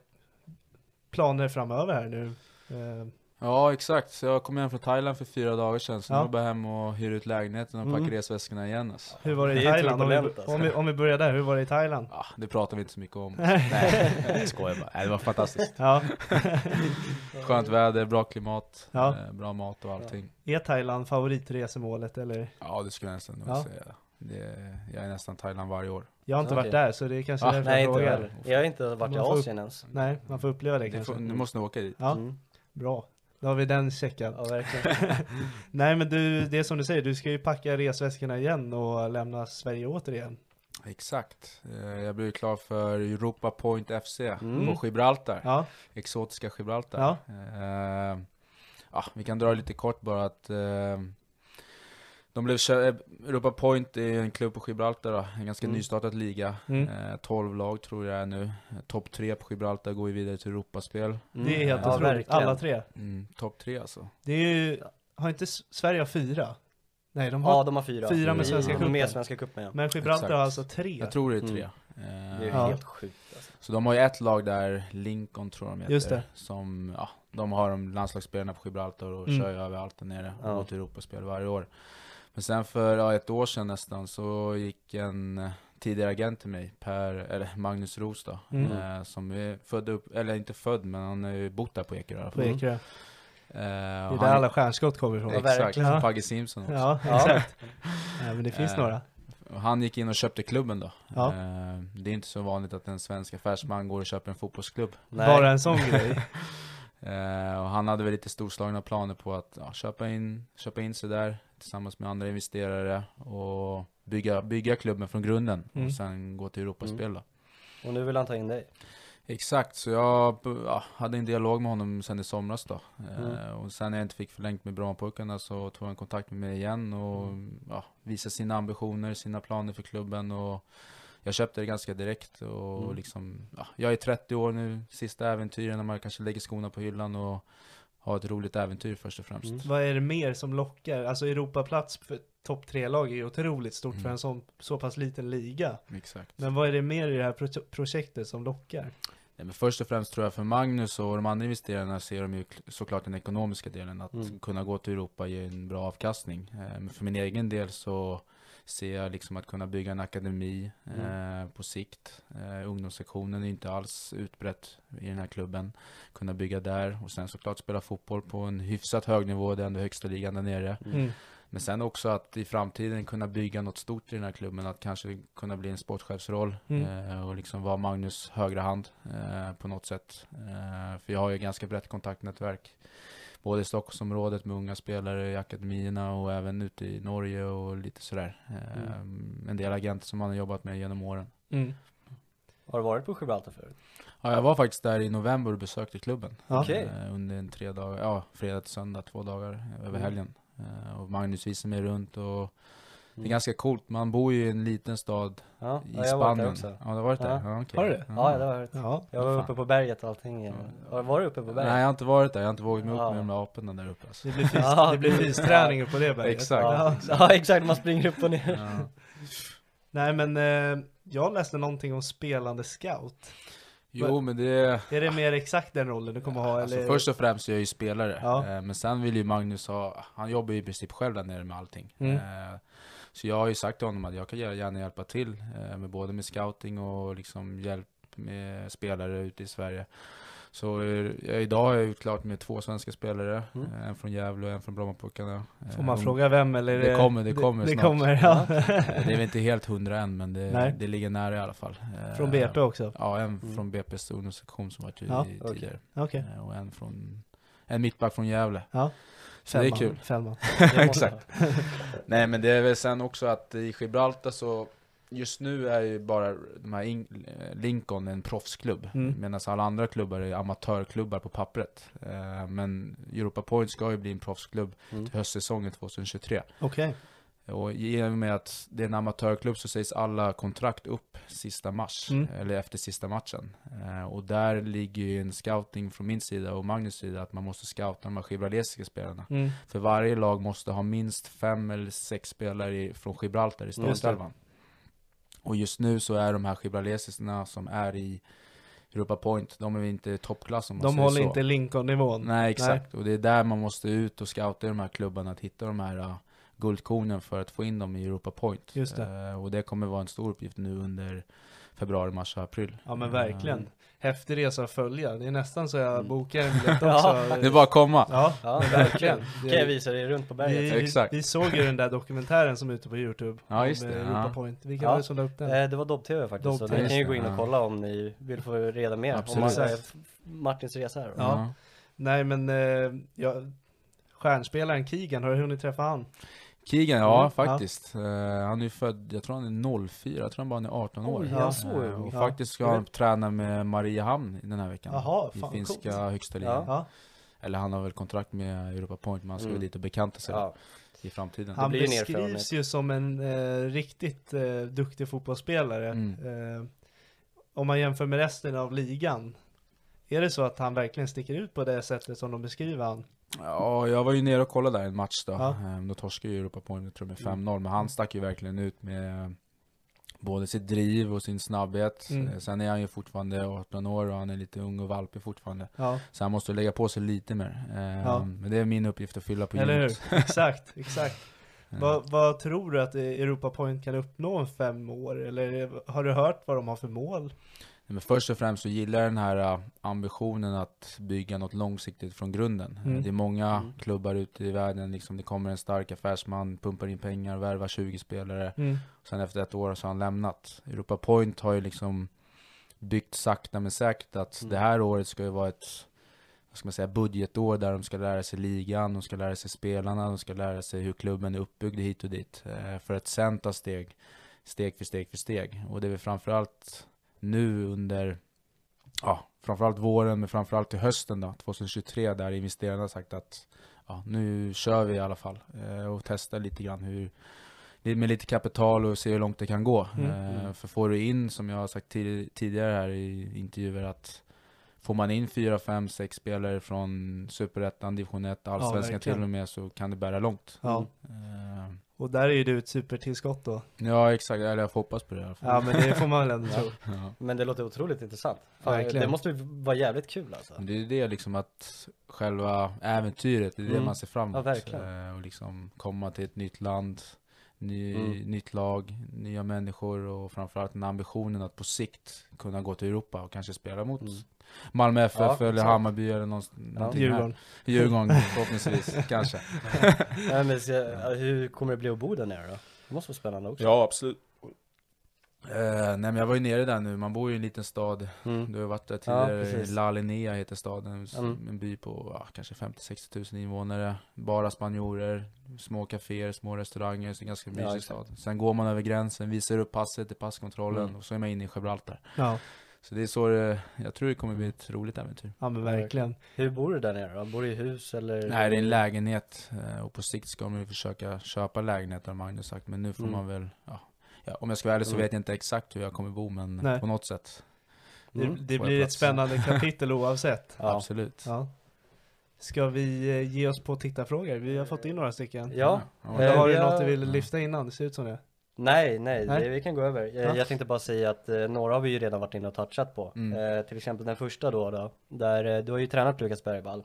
planer framöver här nu. Eh, Ja, exakt. Så jag kom hem från Thailand för fyra dagar sedan. Så Ja. nu är jag bara hem och hyr ut lägenheten och packar Mm. resväskorna igen alltså. hur var det i Det är Thailand? Om vi, alltså. om, vi, om vi börjar där, hur var det i Thailand? Ja, det pratar vi inte så mycket om. Nej, jag skojar bara. Nej, det var fantastiskt. Ja. Skönt väder, bra klimat, Ja. eh, bra mat och allting. Är Thailand favoritresemålet eller? Ja, det skulle jag nästan Ja. säga. Det, jag är nästan Thailand varje år. Jag har inte Okej. varit där så det är kanske Ah, därför Nej, jag frågar. Jag har inte varit i Asien ens. Nej, man får uppleva det kanske. får, du måste nog åka dit. Ja, Mm. bra. Då har vi den checkad. Ja, verkligen. Nej men du, det är som du säger, du ska ju packa resväskorna igen och lämna Sverige återigen. Exakt. Eh, Jag blev klar för Europa Point FC Mm. på Gibraltar. Ja, Exotiska Gibraltar. Ja. Eh, ja, vi kan dra lite kort bara att eh, de blev eh, Europa Point är en klubb på Gibraltar då, en ganska Mm. nystartad liga. Mm. Eh, 12 lag tror jag är nu. Topp 3 på Gibraltar går ju vidare till Europaspel. Mm. det är helt Ja, otroligt. Alla tre. Mm, Topp 3 alltså. Det är ju, har inte Sverige har fyra? Nej, de har, Ja, de har fyra. Fyra med Svenska Mm, cupen. Med Svenska cupen, ja. men Gibraltar Exakt. har alltså tre. Jag tror det är Mm. tre. Det Eh, är Ja. helt sjukt alltså. Så de har ju ett lag där, Lincoln tror jag de heter. Just det. Som, ja, de har de landslagsspelarna på Gibraltar och Mm. kör ju överallt där nere och Ja. går till Europaspel varje år. Men sen för ja, ett år sedan nästan så gick en eh, tidigare agent till mig, Per, eller Magnus Roos då, Mm. eh, som är född upp, eller inte född men han har ju bott där på Ekerö i alla På. Ekerö. Eh, Det är där han- alla stjärnskott kommer ifrån. Exakt. Ja. Pagge Simpson också. Ja, exakt. Ja, men det finns Eh, några. Han gick in och köpte klubben då. Ja. Eh, det är inte så vanligt att en svensk affärsman går och köper en fotbollsklubb. Nej. Bara en sån grej. Eh, och han hade väl lite storslagna planer på att ja, köpa, in, köpa in sig där tillsammans med andra investerare och bygga, bygga klubben från grunden Mm. och sen gå till Europaspel då. Och nu vill han ta in dig. Exakt, så jag ja, hade en dialog med honom sen i somras då. Eh, Mm. och sen när jag inte fick förlängt med Brommapojkarna så tog han kontakt med mig igen och ja, visade sina ambitioner, sina planer för klubben och jag köpte det ganska direkt och Mm. liksom, ja, jag är 30 år nu, sista äventyren när man kanske lägger skorna på hyllan och har ett roligt äventyr först och främst. Mm. Vad är det mer som lockar? Alltså Europaplats för topp tre-lag är ju otroligt stort för Mm. en sån, så pass liten liga. Exakt. Men vad är det mer i det här pro- projektet som lockar? Nej, men först och främst tror jag för Magnus och de andra investerarna ser de ju kl- såklart den ekonomiska delen. Att Mm. kunna gå till Europa ger en bra avkastning. Eh, Men för min egen del så ser jag liksom att kunna bygga en akademi eh, på sikt. Eh, ungdomssektionen är inte alls utbrett i den här klubben. Kunna bygga där och sen såklart spela fotboll på en hyfsat hög nivå. Det är ändå högsta ligan där nere. Mm. Men sen också att i framtiden kunna bygga något stort i den här klubben, att kanske kunna bli en sportchefsroll Mm. eh, och liksom vara Magnus högra hand eh, på något sätt. Eh, för jag har ju ganska brett kontaktnätverk, både i Stockholmsområdet med unga spelare i akademierna och även ute i Norge och lite sådär. Eh, En del agenter som man har jobbat med genom åren. Mm. Har du varit på Gibraltar förut? Ja, jag var faktiskt där i november och besökte klubben. Eh, under en tre dagar, ja fredag till söndag, två dagar över Mm. helgen. Eh, och Magnus visade mig runt och det är ganska coolt. Man bor ju i en liten stad Ja, i ja jag har varit där Spanien. också. Ja, du har varit där? Ja. Ja, okej. Har du det? Ja, det har jag varit. Ja. Jag var uppe på berget och allting. Har du varit uppe på berget? Nej, jag har inte varit där. Jag har inte vågat mig upp Ja. med de där aporna där uppe. Alltså. Det blir, fys- Ja. det blir fysträning på det berget. Exakt. Ja, ja, exakt. Man springer upp och ner. Ja. Nej men eh, jag läste någonting om spelande scout. Jo, men det... Är det mer exakt den rollen du kommer ha? Alltså eller? först och främst är jag ju spelare, Ja. eh, men sen vill ju Magnus ha, han jobbar ju i princip själv där nere med allting. Mm. Så jag har ju sagt till honom att jag kan gärna hjälpa till, eh, med både med scouting och liksom hjälp med spelare ute i Sverige. Så eh, idag är jag utklart med två svenska spelare, Mm. eh, en från Gävle och en från Brommapuckarna. Får man Eh, fråga vem eller? Det kommer, det kommer det, snart. kommer, ja. Det är väl inte helt hundra än, men det, det ligger nära i alla fall. Från BP också? Ja, en Mm. från BP's ungdomssektion som varit Ja, tidigare. Okej. Eh, Och en från, en mittback från Gävle. Ja. Så det är Fällman, kul. Fällman. Exakt. Nej men det är väl sen också att i Gibraltar så Just nu är ju bara de här In- eh, Lincoln en proffsklubb Mm. Medan alla andra klubbar är amatörklubbar på pappret Eh, Men Europa Point ska ju bli en proffsklubb Mm. till höstsäsongen 2023 Okej. Och i och med att det är en amatörklubb så sägs alla kontrakt upp sista mars, Mm. eller efter sista matchen. Eh, och där ligger ju en scouting från min sida och Magnus sida att man måste scouta de här gibralesiska spelarna. Mm. För varje lag måste ha minst fem eller sex spelare från Gibraltar i startelvan. Och just nu så är de här gibralesisterna som är i Europa Point, de är inte toppklass om man De säger håller så. inte Lincoln-nivån? Nej exakt, och det är där man måste ut och scouta i de här klubbarna, att hitta de här uh, guldkornen för att få in dem i Europa Point. Just det. Eh, och det kommer vara en stor uppgift nu under februari, mars och april. Ja men Eh, verkligen. Häftig resa att följa. Det är nästan så jag Mm. bokar en biljett också. Ja, det är bara att komma! Ja, Ja, verkligen. Kan jag visa dig runt på berget? Vi, Exakt. vi såg ju den där dokumentären som är ute på Youtube. Ja, just det, eh, ja. Europa Point. Vilka Ja. var det som la upp den? Eh, Det var Dobb-TV faktiskt, så Dobb-TV. ni kan ju gå in och Ja. kolla om ni vill få reda mer Absolut. om Ma- eh, Martins resa här. Ja. Nej men, eh, ja, stjärnspelaren Keegan, har du hunnit träffa han? Keegan, ja Mm, faktiskt. Eh, han är ju född, jag tror han är 04, jag tror han bara är 18 år. Oj, ja, så och Ja. faktiskt ska han träna med Mariehamn den här veckan. Jaha, I fan, finska coolt. högsta ligan. Ja. Eller han har väl kontrakt med Europa Point, men han ska Mm. dit och bekanta sig Ja. i framtiden. Han beskrivs ju som en eh, riktigt eh, duktig fotbollsspelare. Mm. Eh, om man jämför med resten av ligan. Är det så att han verkligen sticker ut på det sättet som de beskriver han? Ja, jag var ju nere och kollade där en match då. Ja. Ehm, Då torskade ju Europa Point, jag tror med Mm. 5-0. Men han stack ju verkligen ut med både sitt driv och sin snabbhet. Mm. Eh, Sen är han ju fortfarande 18 år och han är lite ung och valpig fortfarande. Ja, Så han måste lägga på sig lite mer. Ehm, Ja. Men det är min uppgift att fylla på eller gymmet. hur? Exakt, exakt. Eh, Vad, vad tror du att eh, Europa Point kan uppnå om fem år? Eller har du hört vad de har för mål? Men först och främst så gillar jag den här äh, ambitionen att bygga något långsiktigt från grunden. Mm. Det är många Mm. klubbar ute i världen, liksom, det kommer en stark affärsman, pumpar in pengar, värvar 20 spelare. Mm. Sen efter ett år så har han lämnat. Europa Point har ju liksom byggt sakta men säkert att Mm. det här året ska ju vara ett vad ska man säga, budgetår där de ska lära sig ligan, de ska lära sig spelarna, de ska lära sig hur klubben är uppbyggd hit och dit. Eh, för att sen ta steg, steg för steg för steg. Och det är väl framförallt nu under, ja, framförallt våren, men framförallt till hösten då, 2023, där investerarna har sagt att ja, nu kör vi i alla fall eh, och testar lite grann hur med lite kapital och se hur långt det kan gå. Mm. Eh, för får du in, som jag har sagt tid- tidigare här i intervjuer, att får man in fyra, fem, sex spelare från Superettan, Division 1, Allsvenskan till verkligen. och med, så kan det bära långt. Ja. Eh, Och där är ju du ett supertillskott då. Ja exakt, eller jag får hoppas på det i alla fall. Ja men det får man väl ändå tro. Ja. Men det låter otroligt intressant. Fan, Verkligen. det måste ju vara jävligt kul alltså. Det är det liksom att själva äventyret, det är det Mm. man ser fram emot. Ja, verkligen. Eh, och liksom komma till ett nytt land, ny, Mm. nytt lag, nya människor och framförallt den ambitionen att på sikt kunna gå till Europa och kanske spela mot Mm. Malmö FF Ja, eller exakt. Hammarby eller någon, någonting Djurgården. här. Djurgården förhoppningsvis, kanske. Nej, men så, hur kommer det bli att bo där nere då? Det måste vara spännande också. Ja, absolut. Eh, nej men jag var ju nere där nu, man bor ju i en liten stad Mm. Du har varit där Ja, tidigare, precis. La Linea heter staden, Mm. en by på ja, kanske 50-60 tusen invånare Bara spanjorer, små kaféer, små restauranger, så en ganska Ja, mysig exakt. stad Sen går man över gränsen, visar upp passet i passkontrollen Mm. och så är man inne i Gibraltar Ja, Så det är så det, jag tror det kommer bli ett roligt äventyr ja men verkligen. Hur bor du där nere då? Bor du i hus eller? Nej det är en lägenhet eh, och på sikt ska man ju försöka köpa lägenhet har Magnus sagt Men nu får Mm. man väl, ja, ja Om jag ska vara ärlig så Mm. vet jag inte exakt hur jag kommer bo men Nej. på något sätt Det, Mm. det jag blir ett spännande kapitel oavsett. Ja. Absolut Ja. Ska vi eh, ge oss på tittarfrågor? Vi har fått in några stycken. Ja. ja. Eller Eh, har du har- något du vill lyfta innan? Det ser ut som det. Nej, nej, Nej. Det, vi kan gå över. Eh, Ja. Jag tänkte bara säga att eh, några har vi ju redan varit inne och touchat på. Mm. Eh, till exempel den första då, då där eh, du har ju tränat Lukas Bergvall.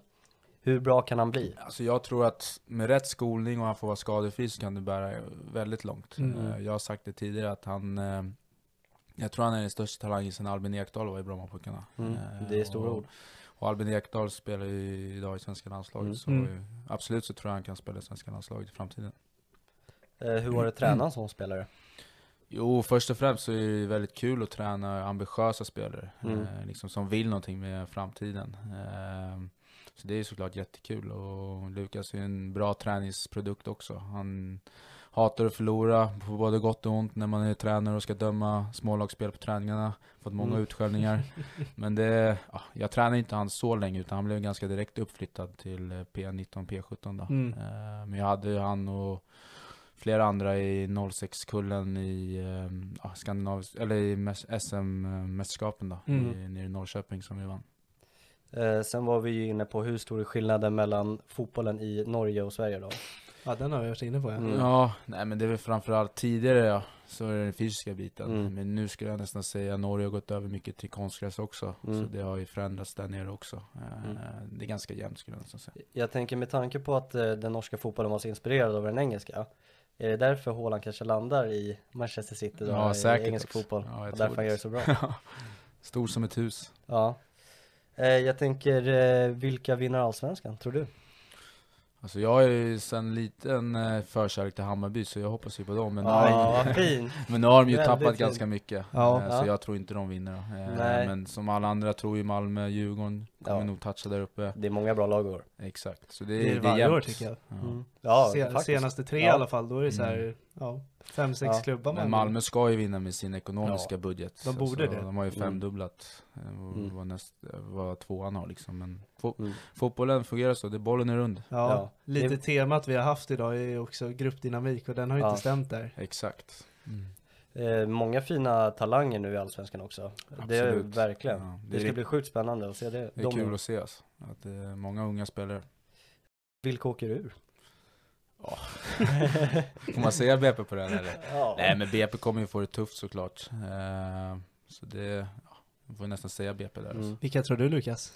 Hur bra kan han bli? Alltså jag tror att med rätt skolning och han får vara skadefri så kan det bära väldigt långt. Mm. Eh, Jag har sagt det tidigare att han eh, Jag tror han är den största talangen sedan Albin Ekdal var i Brommapojkarna. Mm, det är stora och, ord. Och Albin Ekdal spelar ju idag i svenska landslaget. Mm. Så Mm. absolut så tror jag han kan spela i svenska landslaget i framtiden. Eh, hur var det att träna som spelare? Jo, först och främst så är det väldigt kul att träna ambitiösa spelare. Mm. Eh, liksom som vill någonting med framtiden. Eh, så det är såklart jättekul. Och Lukas är en bra träningsprodukt också. Han hatar att förlora på både gott och ont när man är tränare och ska döma smålagsspel på träningarna. Fått många Mm. utskällningar. Men det, ja, jag tränar inte han så länge utan han blev ganska direkt uppflyttad till eh, P19, P17 då. Mm. Men jag hade ju han och flera andra i 06-kullen i eh, Skandinavis, eller i SM-mästerskapen då, Mm. i, nere i Norrköping som vi vann. Eh, sen var vi ju inne på hur stor är skillnaden mellan fotbollen i Norge och Sverige då? Ja, den har vi varit inne på ja. Mm. Ja, nej men det är väl framförallt tidigare ja, så är det den fysiska biten. Mm. Men nu skulle jag nästan säga att Norge har gått över mycket till konstgräs också. Mm. Så det har ju förändrats där nere också. Eh, Mm. Det är ganska jämnt skulle jag nästan säga. Jag tänker med tanke på att eh, den norska fotbollen var så inspirerad av den engelska Är det därför Haaland kanske landar i Manchester City då, Ja, i engelsk också. fotboll? Ja, och därför han gör det så bra Stor som ett hus. Ja eh, Jag tänker, eh, vilka vinner Allsvenskan, tror du? Alltså jag har ju sen liten eh, förkärlek till Hammarby så jag hoppas ju på dem. Men, Ja, fin! men nu har de ju Väldigt tappat fint. ganska mycket. Ja. eh, Ja. Så jag tror inte de vinner. Eh, Nej. Men som alla andra tror ju Malmö, Djurgården kommer Ja. nog toucha där uppe. Det är många bra lag i år Exakt. Så det, Det är det är varje jämnt. år tycker jag. Ja. mm. Ja, Se, faktiskt senaste tre i Ja. alla fall, då är det så här, Mm. ja, fem, sex Ja. klubbar Men Malmö ska ju vinna med sin ekonomiska Ja. budget. De borde det. De har ju Mm. femdubblat eh, Mm. vad, näst, vad tvåan har liksom. Men fo- Mm. fotbollen fungerar så, det bollen är rund. Ja, Ja. lite Det- temat vi har haft idag är ju också gruppdynamik och den har ju Ja. inte stämt där. Exakt. Mm. eh, Många fina talanger nu i Allsvenskan också Det är Absolut. verkligen Ja, Det ska är- bli sjukt spännande att se det Det är De- kul att se alltså. Att det är många unga spelare. Vilka åker ur? Får man säga BP på den eller? Ja. Nej men BP kommer ju få det tufft såklart. Eh, så det, ja, man får nästan säga BP där alltså. Mm. Vilka tror du Lukas?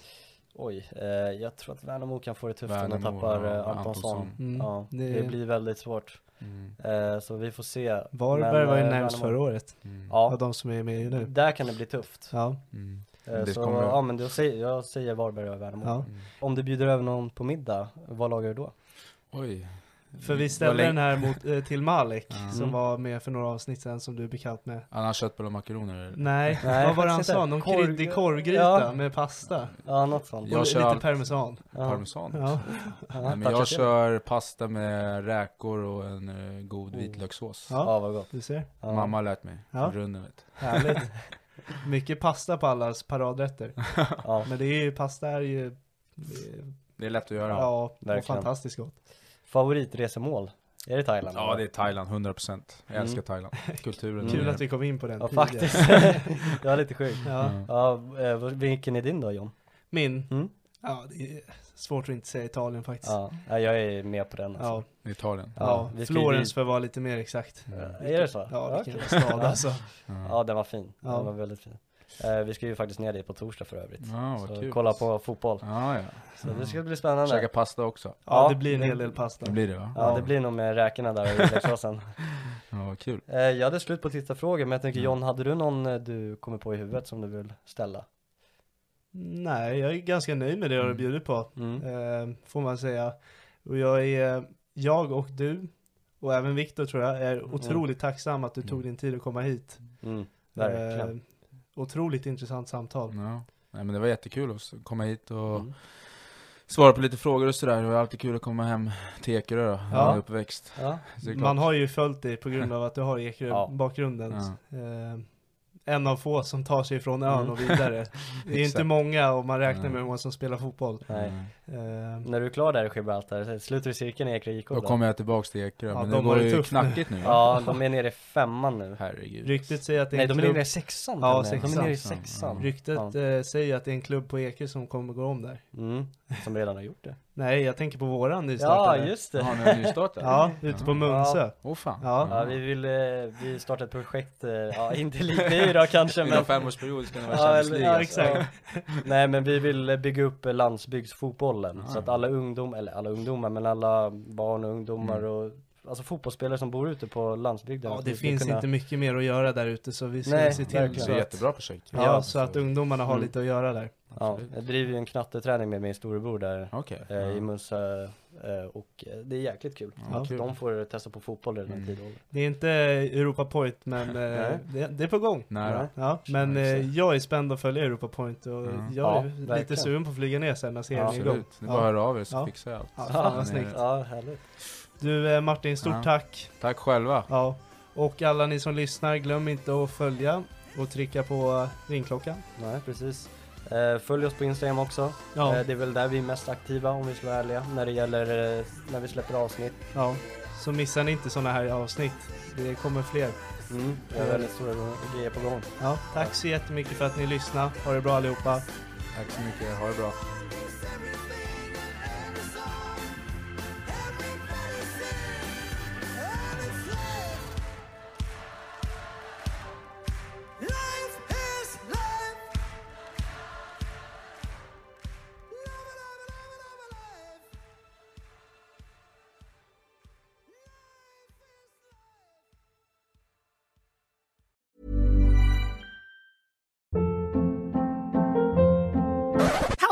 Oj, eh, jag tror att Värnamo kan få det tufft om de tappar ja, eh, Antonsson. Antonsson. Mm, Ja, det- det... blir väldigt svårt. Mm. Eh, så vi får se. Varberg var ju eh, närmst Värnamo- förra året, Mm. av Ja, de som är med nu. där kan det bli tufft. Ja, Mm. Eh, Det så kommer- ja, men då säger, jag säger Varberg och Värnamo. ja. Mm. Om du bjuder över någon på middag, vad lagar du då? Oj. För vi Vad ställde den här mot, eh, till Malik, Ja. som Mm. var med för några avsnitt sedan som du är bekant med. Han har köttbullar och makaroner eller? Nej, Nej, vad var det han sa? inte. Någon Korv- kryddig korvgryta Ja. med pasta? Ja, något sånt. Jag och kör lite allt. parmesan. Ja. Parmesan? Ja. Ja, Nej, men jag kör pasta med räkor och en eh, god Oh. vitlökssås. Ja. Ja, vad gott. Du ser, Ja. Mamma har lärt mig. Ja. Från Runnen vet härligt. Mycket pasta på allas paradrätter. Ja, Men det är ju, pasta är ju, eh, Det är lätt att göra. ja, och verkligen. fantastiskt gott. Favoritresemål? Är det Thailand? Ja, det är Thailand, 100%. Jag Mm. älskar Thailand. Kulturen. Kul är- att vi kom in på den Ja, tidigare. faktiskt. det var lite sjukt. Ja. Ja. Ja, eh, vilken är din då John? Min? Mm. Ja, det är svårt att inte säga Italien faktiskt. Ja, Ja, ja, jag är med på den alltså. ja, Italien. Ja, ju Florens för att vara lite mer exakt. Ja, Är det så? Ja, vilken okej. stad alltså. Ja, den var fin. Ja. Den var väldigt fin. Eh, vi ska ju faktiskt ner dit på torsdag för övrigt. Vad så kul. kolla på fotboll. Ja, ja. Så det ska bli spännande. Käka pasta också. Ja, Ja, det blir en hel del pasta. Det blir det va? Ja, det blir nog med räkorna där i läxåsen. Ja, kul. Eh, jag hade slut på tittarfrågor, men jag tänker John, hade du någon eh, du kommer på i huvudet som du vill ställa? Nej, jag är ganska nöjd med det jag har Mm. bjudit på. Mm. Eh, får man säga. Och jag är, jag och du, och även Viktor tror jag, är otroligt tacksam att du tog din tid att komma hit. Mm, verkligen. Otroligt intressant samtal. Ja. Nej, men det var jättekul att komma hit och Mm. svara på lite frågor och sådär. Det var alltid kul att komma hem till Ekerö då, när Ja. man är uppväxt. Ja. Man har ju följt dig på grund av att du har. Ekerö-bakgrunden. Ja. Eh, en av få som tar sig från ön Mm. och vidare. Det är inte många och man räknar med hur många som spelar fotboll. Nej. Mm. Eh, När du är klar där i Gibraltar, sluter du cirkeln i Ekerö IK Då då? kommer jag tillbaks till Ekerö, Ja, men de har går det ju nu. knackigt nu. Ja, de är nere i femman nu. Herregud. ryktet säger att det är Nej, de är klubb, nere i sexan Ja, med. De är sexan. nere i Sexan. sexan. ryktet Ja. eh, säger att det är en klubb på Ekerö som kommer gå om där. Mm, som redan har gjort det. Nej, jag tänker på våran Ja, nystartade. just Har det. ni en nystart där? Ja, ute på Munsö. Åh fan. Ja. Ja, vi vill, eh, vi startar ett projekt, eh, ja inte likt ni då kanske Inom men femårsperiod ska ni vara Ja, Champions League. ja, alltså. exakt. Nej men vi vill eh, bygga upp landsbygdsfotbollen Ja. så att alla ungdom, eller alla ungdomar men alla barn och ungdomar Mm. och Alltså fotbollsspelare som bor ute på landsbygden Ja, det finns kunna- inte mycket mer att göra där ute så vi ska Nej, se till verkligen. Det så är att, jättebra projekt. ja, Ja, så att ungdomarna har Mm. lite att göra där. Ja, jag driver ju en knatteträning med min storebror där Okej. eh, i Ja. Munsö eh, och eh, det är jäkligt kul. Ja, Att kul. De får testa på fotboll redan Mm. tidig ålder. Det är inte Europa Point men eh, Nej. det, det är på gång. Nära. Ja, men eh, jag är spänd att följa Europa Point och Ja. jag Ja, är lite verkligen. sugen på att flyga ner sen när serien Ja, är igång. Absolut. Det är bara att höra av er så Ja. fixar jag allt. Ja, fan vad snyggt. Ja, härligt. Du eh, Martin, stort Ja. tack. Tack själva. Ja. Och alla ni som lyssnar, glöm inte att följa och trycka på ringklockan. Nej, precis. Eh, följ oss på Instagram också. Ja, Eh, det är väl där vi är mest aktiva om vi ska vara ärliga när det gäller eh, när vi släpper avsnitt. ja. Så missar ni inte sådana här avsnitt. Det kommer fler. Mm, det är väldigt stora grejer på gång. Ja, tack så jättemycket för att ni lyssnade. Ha det bra allihopa. Tack så mycket. Ha det bra.